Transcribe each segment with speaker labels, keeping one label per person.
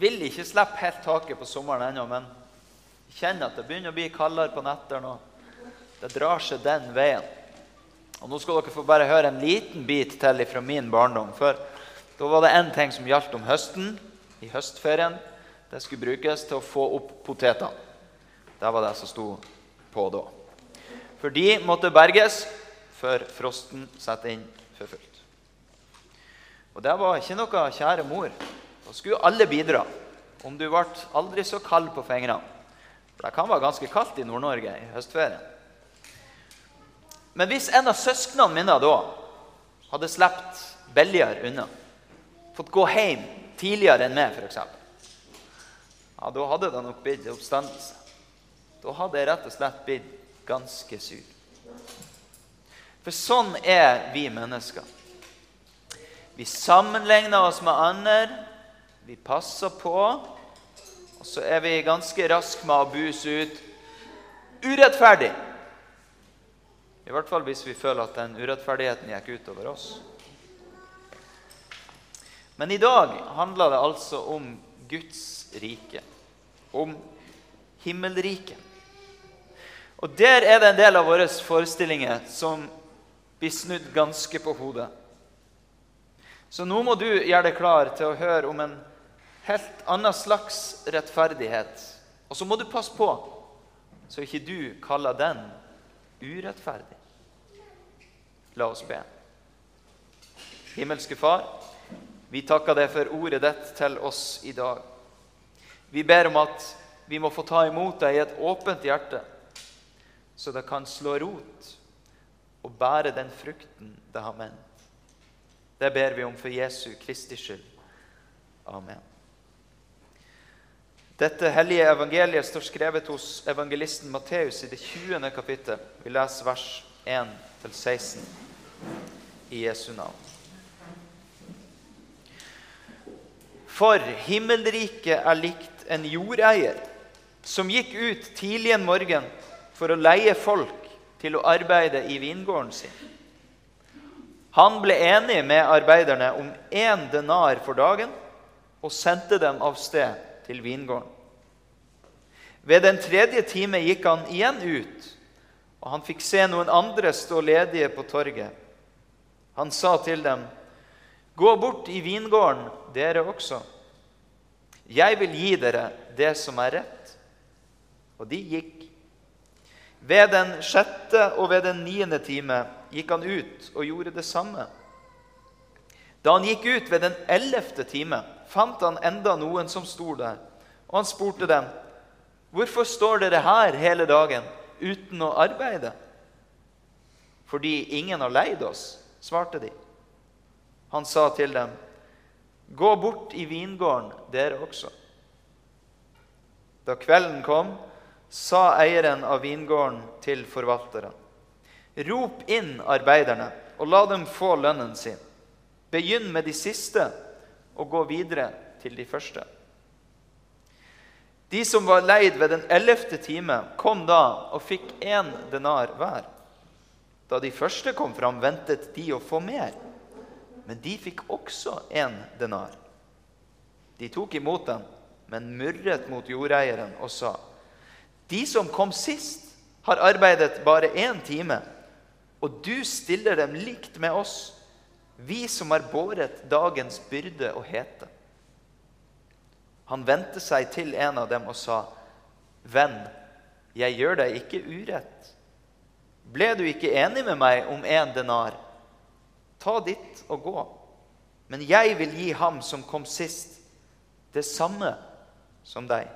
Speaker 1: vil ikke slippe helt taket på sommeren ennå, men kjenner at det begynner å bli kaldere på nettene. og Det drar seg den veien. Og Nå skal dere få bare høre en liten bit til fra min barndom. For da var det én ting som gjaldt om høsten, i høstferien. Det skulle brukes til å få opp potetene. Det var det som sto på da. For de måtte berges før frosten satte inn for fullt. Og det var ikke noe kjære mor. Da skulle alle bidra. Om du ble aldri så kald på fingrene. For det kan være ganske kaldt i Nord-Norge i høstferien. Men hvis en av søsknene mine da hadde sluppet billigere unna, fått gå hjem tidligere enn meg, f.eks., ja, da hadde det nok blitt oppstandelse. Da hadde jeg rett og slett blitt ganske sur. For sånn er vi mennesker. Vi sammenligner oss med andre, vi passer på, og så er vi ganske raske med å buse ut urettferdig. I hvert fall hvis vi føler at den urettferdigheten gikk utover oss. Men i dag handler det altså om Guds rike, om himmelriket. Og der er det en del av våre forestillinger som blir snudd ganske på hodet. Så nå må du gjøre deg klar til å høre om en helt annen slags rettferdighet. Og så må du passe på så ikke du kaller den urettferdig. La oss be. Himmelske Far, vi takker deg for ordet ditt til oss i dag. Vi ber om at vi må få ta imot deg i et åpent hjerte, så det kan slå rot og bære den frukten det har ment. Det ber vi om for Jesu Kristi skyld. Amen. Dette hellige evangeliet står skrevet hos evangelisten Matteus i det 20. kapittel. Vi leser vers 1-16 i Jesu navn. For himmelriket er likt en jordeier som gikk ut tidlig en morgen for å leie folk til å arbeide i vingården sin. Han ble enig med arbeiderne om én denar for dagen og sendte dem av sted til vingården. Ved den tredje time gikk han igjen ut, og han fikk se noen andre stå ledige på torget. Han sa til dem, 'Gå bort i vingården, dere også.' 'Jeg vil gi dere det som er rett.' Og de gikk. Ved den sjette og ved den niende time gikk han ut og gjorde det samme. Da han gikk ut ved den ellevte time, fant han enda noen som sto der, og han spurte dem, 'Hvorfor står dere her hele dagen uten å arbeide?' 'Fordi ingen har leid oss', svarte de. Han sa til dem, 'Gå bort i vingården, dere også.' Da kvelden kom, sa eieren av vingården til forvalteren, Rop inn arbeiderne og la dem få lønnen sin. Begynn med de siste og gå videre til de første. De som var leid ved den ellevte time, kom da og fikk én denar hver. Da de første kom fram, ventet de å få mer, men de fikk også én denar. De tok imot den, men murret mot jordeieren og sa:" De som kom sist, har arbeidet bare én time og du stiller dem likt med oss, vi som har båret dagens byrde og hete. Han vendte seg til en av dem og sa, Venn, jeg gjør deg ikke urett. Ble du ikke enig med meg om en denar? Ta ditt og gå. Men jeg vil gi ham som kom sist, det samme som deg.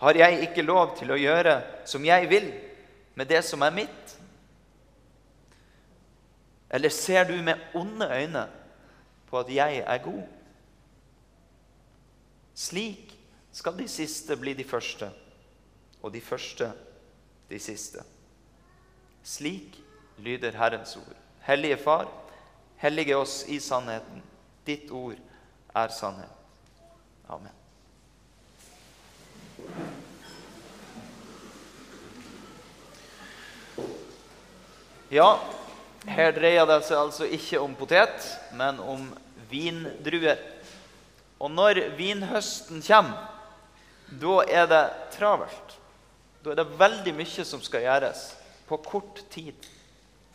Speaker 1: Har jeg ikke lov til å gjøre som jeg vil med det som er mitt? Eller ser du med onde øyne på at jeg er god? Slik skal de siste bli de første, og de første de siste. Slik lyder Herrens ord. Hellige Far, hellige oss i sannheten. Ditt ord er sannhet. Amen. Ja, her dreier det seg altså ikke om potet, men om vindruer. Og når vinhøsten kommer, da er det travelt. Da er det veldig mye som skal gjøres på kort tid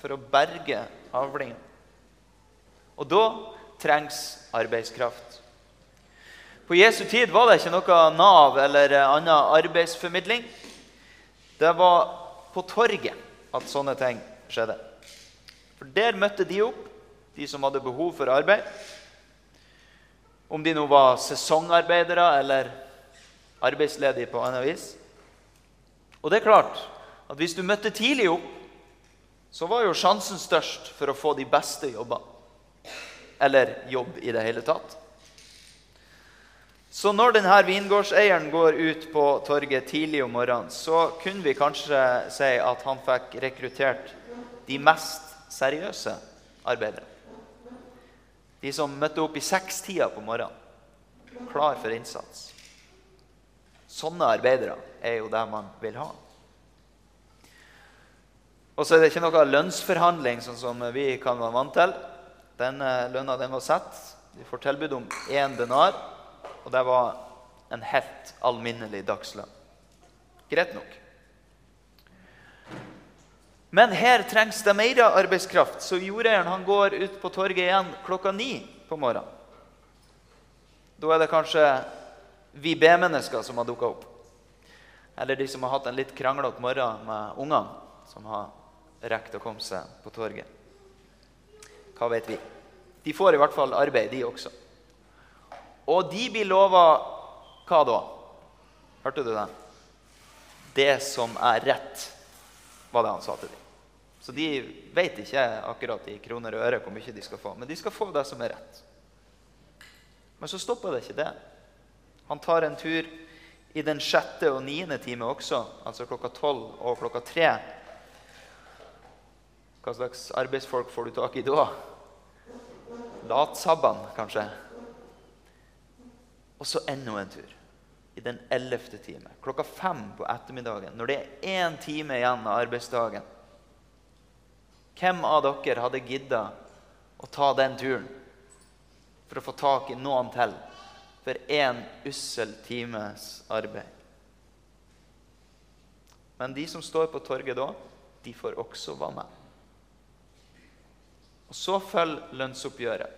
Speaker 1: for å berge avlingen. Og da trengs arbeidskraft. På Jesu tid var det ikke noe Nav eller annen arbeidsformidling. Det var på torget at sånne ting skjedde. For der møtte de opp, de som hadde behov for arbeid. Om de nå var sesongarbeidere eller arbeidsledige på annet vis. Og det er klart at hvis du møtte tidlig opp, så var jo sjansen størst for å få de beste jobbene. Eller jobb i det hele tatt. Så når denne vingårdseieren går ut på torget tidlig om morgenen, så kunne vi kanskje si at han fikk rekruttert de mest seriøse arbeidere. De som møtte opp i sekstida på morgenen, klar for innsats. Sånne arbeidere er jo det man vil ha. Og så er det ikke noe lønnsforhandling, sånn som vi kan være vant til. Den lønna den var satt. Vi får tilbud om én denar, og det var en helt alminnelig dagslønn. Greit nok. Men her trengs det mer arbeidskraft, så jordeieren går ut på torget igjen klokka ni på morgenen. Da er det kanskje vi B-mennesker som har dukka opp. Eller de som har hatt en litt kranglete morgen med ungene, som har rekt å komme seg på torget. Hva vet vi? De får i hvert fall arbeid, de også. Og de blir lova hva da? Hørte du det? Det som er rett, var det han sa til dem. Så de vet ikke akkurat i kroner og øre hvor mye de skal få. Men de skal få det som er rett. Men så stopper det ikke det. Han tar en tur i den sjette og niende time også, altså klokka tolv og klokka tre. Hva slags arbeidsfolk får du tak i da? Latsabban, kanskje. Og så enda en tur. I den ellevte time. Klokka fem på ettermiddagen. Når det er én time igjen av arbeidsdagen. Hvem av dere hadde gidda å ta den turen for å få tak i noen til for én ussel times arbeid? Men de som står på torget da, de får også være med. Og så følger lønnsoppgjøret.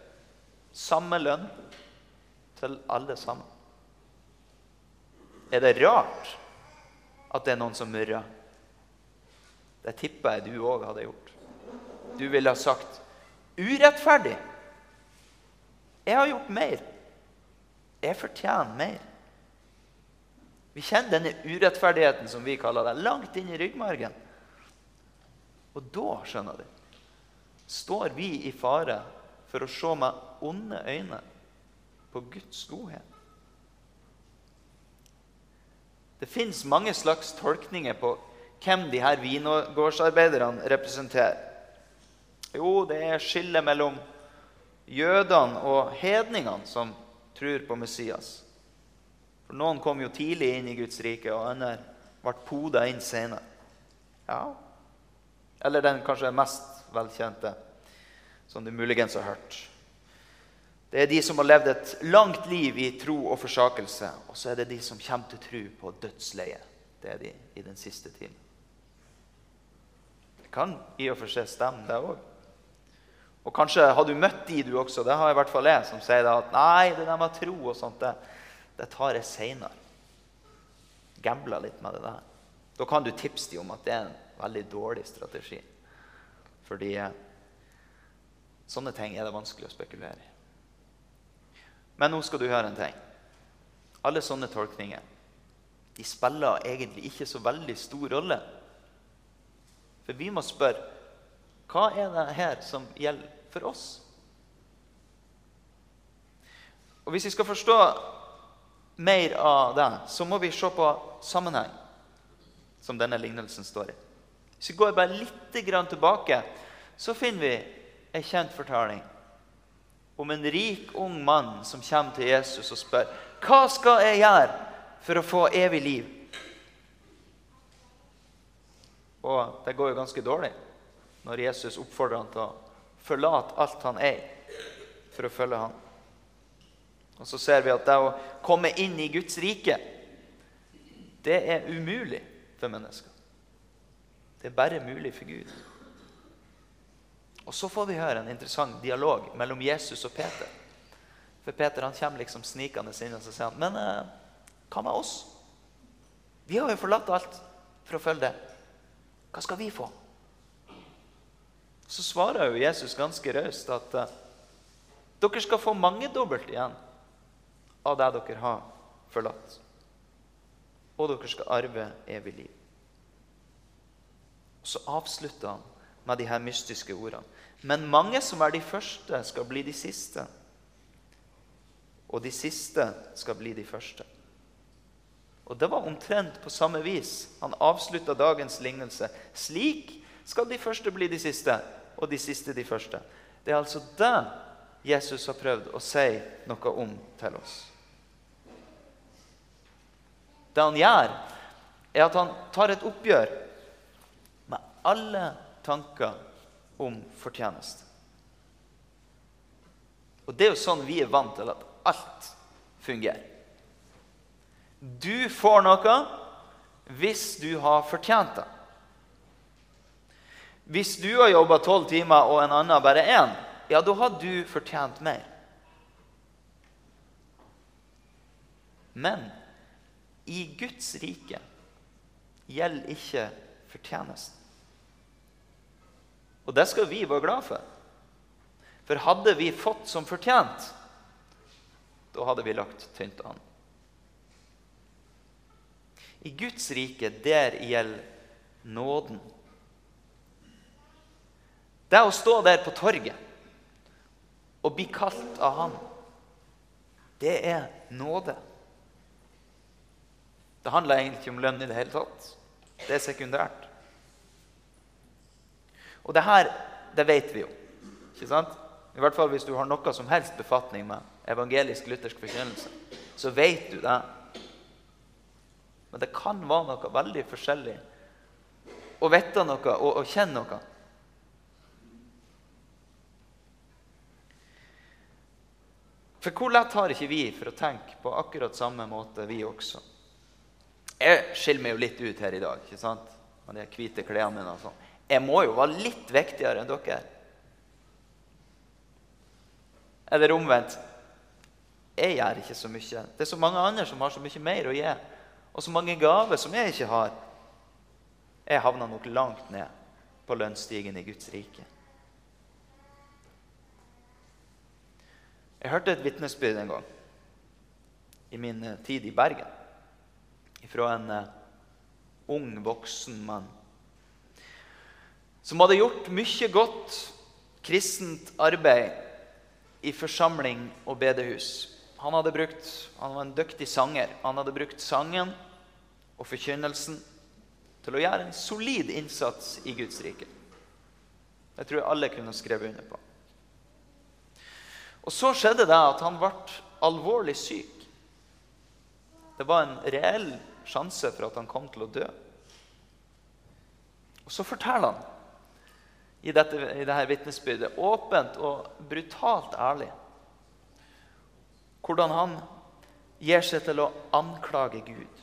Speaker 1: Samme lønn til alle sammen. Er det rart at det er noen som murrer? Det tipper jeg du òg hadde gjort. Du ville ha sagt urettferdig. Jeg har gjort mer. Jeg fortjener mer. Vi kjenner denne urettferdigheten som vi kaller det, langt inn i ryggmargen. Og da, skjønner du, står vi i fare for å se med onde øyne på Guds godhet. Det fins mange slags tolkninger på hvem de her vingårdsarbeiderne representerer. Jo, det er skillet mellom jødene og hedningene som tror på Messias. For Noen kom jo tidlig inn i Guds rike, og andre ble poda inn senere. Ja. Eller den kanskje mest velkjente, som du muligens har hørt. Det er de som har levd et langt liv i tro og forsakelse. Og så er det de som kommer til tro på dødsleie. Det er de i den siste tiden. Det kan i og for seg stemme, det òg. Og kanskje har du møtt de, du også. Det har i hvert fall jeg, som sier at nei, det der med tro og sånt, det, det tar jeg seinere. Gambler litt med det der. Da kan du tipse dem om at det er en veldig dårlig strategi. Fordi eh, sånne ting er det vanskelig å spekulere i. Men nå skal du høre en ting. Alle sånne tolkninger de spiller egentlig ikke så veldig stor rolle. For vi må spørre hva er det her som gjelder for oss? Og Hvis vi skal forstå mer av det, så må vi se på sammenheng, som denne lignelsen står i. Hvis vi går bare litt tilbake, så finner vi ei kjent fortelling om en rik, ung mann som kommer til Jesus og spør hva skal jeg gjøre for å få evig liv. Og det går jo ganske dårlig når Jesus oppfordrer han til å forlate alt han eier, for å følge ham. Og så ser vi at det å komme inn i Guds rike, det er umulig for mennesker. Det er bare mulig for Gud. Og så får vi høre en interessant dialog mellom Jesus og Peter. For Peter han kommer liksom snikende inn og så sier han, men eh, hva med oss? Vi har jo forlatt alt for å følge det. Hva skal vi få? Så svarer jo Jesus ganske raust at eh, dere skal få mangedobbelt igjen av det dere har forlatt. Og dere skal arve evig liv. Og Så avslutter han med de her mystiske ordene. Men mange som er de første, skal bli de siste. Og de siste skal bli de første. Og Det var omtrent på samme vis han avslutta dagens lignelse. Slik skal de første bli de siste, og de siste de første. Det er altså det Jesus har prøvd å si noe om til oss. Det han gjør, er at han tar et oppgjør med alle tanker om fortjeneste. Og det er jo sånn vi er vant til at alt fungerer. Du får noe hvis du har fortjent det. Hvis du har jobba tolv timer og en annen bare én, ja, da har du fortjent mer. Men i Guds rike gjelder ikke fortjenesten. Og det skal vi være glad for. For hadde vi fått som fortjent, da hadde vi lagt tynt an. I Guds rike, der gjelder nåden. Det å stå der på torget og bli kalt av Han, det er nåde. Det handler egentlig ikke om lønn i det hele tatt. Det er sekundært. Og det her, det vet vi jo. ikke sant? I hvert fall hvis du har noe som helst befatning med evangelisk-luthersk forkynnelse, så vet du det. Men det kan være noe veldig forskjellig å vite noe og å kjenne noe. For hvor lett har ikke vi for å tenke på akkurat samme måte, vi også? Jeg skiller meg jo litt ut her i dag ikke sant? med de hvite klærne mine. og sånn. Jeg må jo være litt viktigere enn dere. Eller omvendt. Jeg gjør ikke så mye. Det er så mange andre som har så mye mer å gi. Og så mange gaver som jeg ikke har. Jeg havner nok langt ned på lønnsstigen i Guds rike. Jeg hørte et vitnesbyrd en gang i min eh, tid i Bergen fra en uh, ung, voksen mann som hadde gjort mye godt kristent arbeid i forsamling og bedehus. Han, hadde brukt, han var en dyktig sanger. Han hadde brukt sangen og forkynnelsen til å gjøre en solid innsats i Guds rike. Det tror jeg alle kunne skrevet under på. Og Så skjedde det at han ble alvorlig syk. Det var en reell sjanse for at han kom til å dø. Og Så forteller han i dette, i dette vitnesbyrdet åpent og brutalt ærlig hvordan han gir seg til å anklage Gud.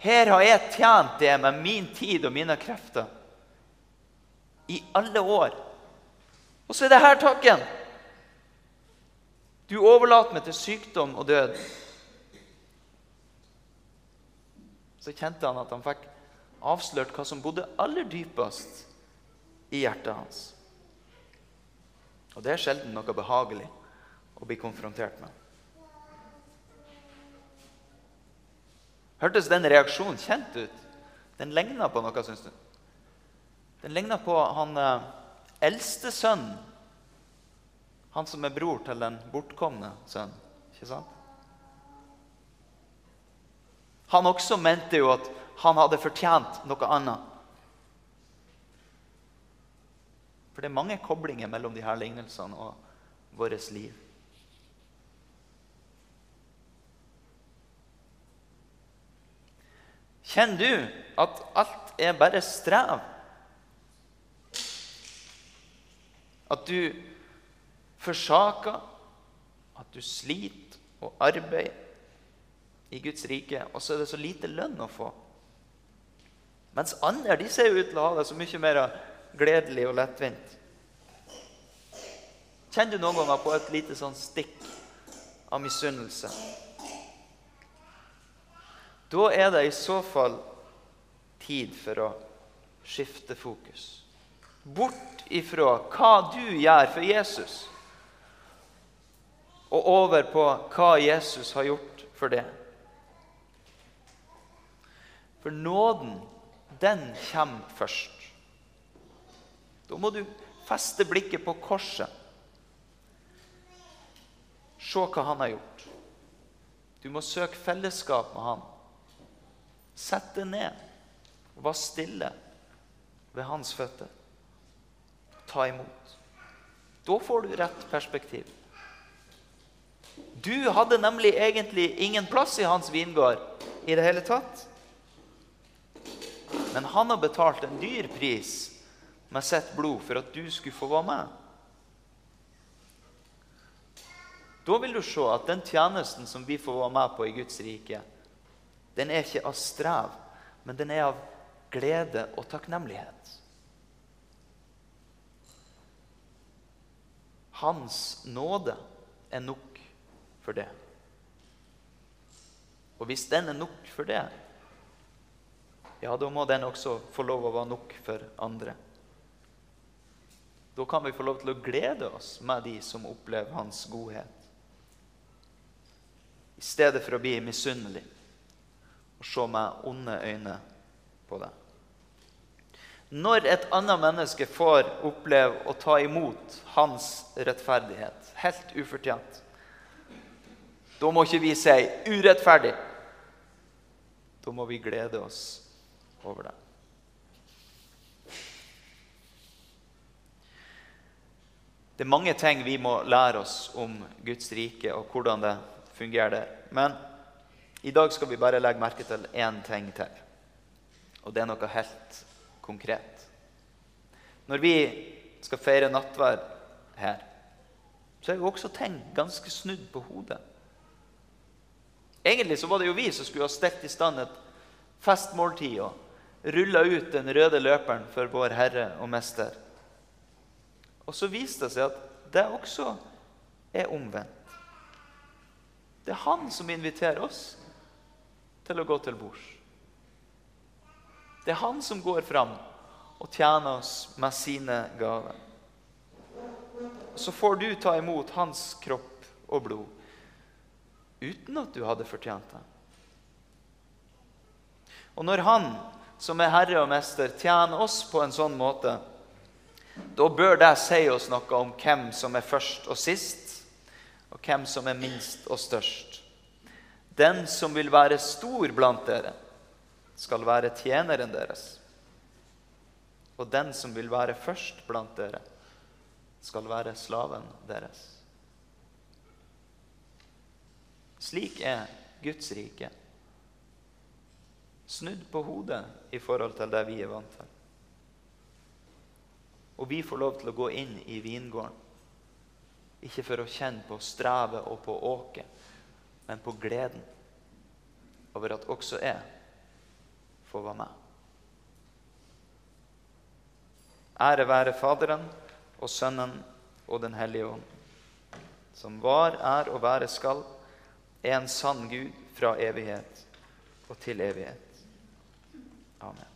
Speaker 1: Her har jeg tjent det med min tid og mine krefter i alle år. Og så er det her takken! Du overlater meg til sykdom og død. så kjente han at han fikk avslørt hva som bodde aller dypest i hjertet hans. Og det er sjelden noe behagelig å bli konfrontert med. Hørtes den reaksjonen kjent ut? Den ligna på noe, syns du? Den ligna på han eh, eldste sønn Han som er bror til den bortkomne sønnen. Ikke sant? Han også mente jo at han hadde fortjent noe annet. For det er mange koblinger mellom de her lignelsene og vårt liv. Kjenner du at alt er bare strev? At du forsaker at du sliter og arbeider i Guds rike, og så er det så lite lønn å få. Mens andre de ser jo ut til å ha det så mye mer gledelig og lettvint. Kjenner du noen ganger på et lite sånn stikk av misunnelse? Da er det i så fall tid for å skifte fokus. Bort ifra hva du gjør for Jesus, og over på hva Jesus har gjort for det. For nåden, den kommer først. Da må du feste blikket på korset. Se hva han har gjort. Du må søke fellesskap med han. Sett deg ned og vær stille ved hans føtter. Ta imot. Da får du rett perspektiv. Du hadde nemlig egentlig ingen plass i hans vingård i det hele tatt. Men han har betalt en dyr pris med sitt blod for at du skulle få være med. Da vil du se at den tjenesten som vi får være med på i Guds rike, den er ikke av strev, men den er av glede og takknemlighet. Hans nåde er nok for det. Og hvis den er nok for det, ja, da må den også få lov å være nok for andre. Da kan vi få lov til å glede oss med de som opplever hans godhet i stedet for å bli misunnelig og se med onde øyne på det. Når et annet menneske får oppleve å ta imot hans rettferdighet, helt ufortjent, da må ikke vi si 'urettferdig'. Da må vi glede oss over det. Det er mange ting vi må lære oss om Guds rike og hvordan det fungerer det. Men i dag skal vi bare legge merke til én ting til. Og det er noe helt konkret. Når vi skal feire nattverd her, så er jo også ting ganske snudd på hodet. Egentlig så var det jo vi som skulle ha stelt i stand et festmåltid og rulla ut den røde løperen for vår Herre og Mester. Og så viste det seg at det også er omvendt. Det er han som inviterer oss til å gå til bords. Det er han som går fram og tjener oss med sine gaver. Så får du ta imot hans kropp og blod uten at du hadde fortjent det. Og når han, som er herre og mester, tjener oss på en sånn måte, da bør det si oss noe om hvem som er først og sist, og hvem som er minst og størst. Den som vil være stor blant dere, skal være tjeneren deres. Og den som vil være først blant dere, skal være slaven deres. Slik er Guds rike. Snudd på hodet i forhold til det vi er vant til. Og vi får lov til å gå inn i vingården ikke for å kjenne på strevet og på åket, men på gleden over at også jeg får være med. Ære være Faderen og Sønnen og Den hellige ånd, som var, er og være skal, en sann Gud fra evighet og til evighet. Amen.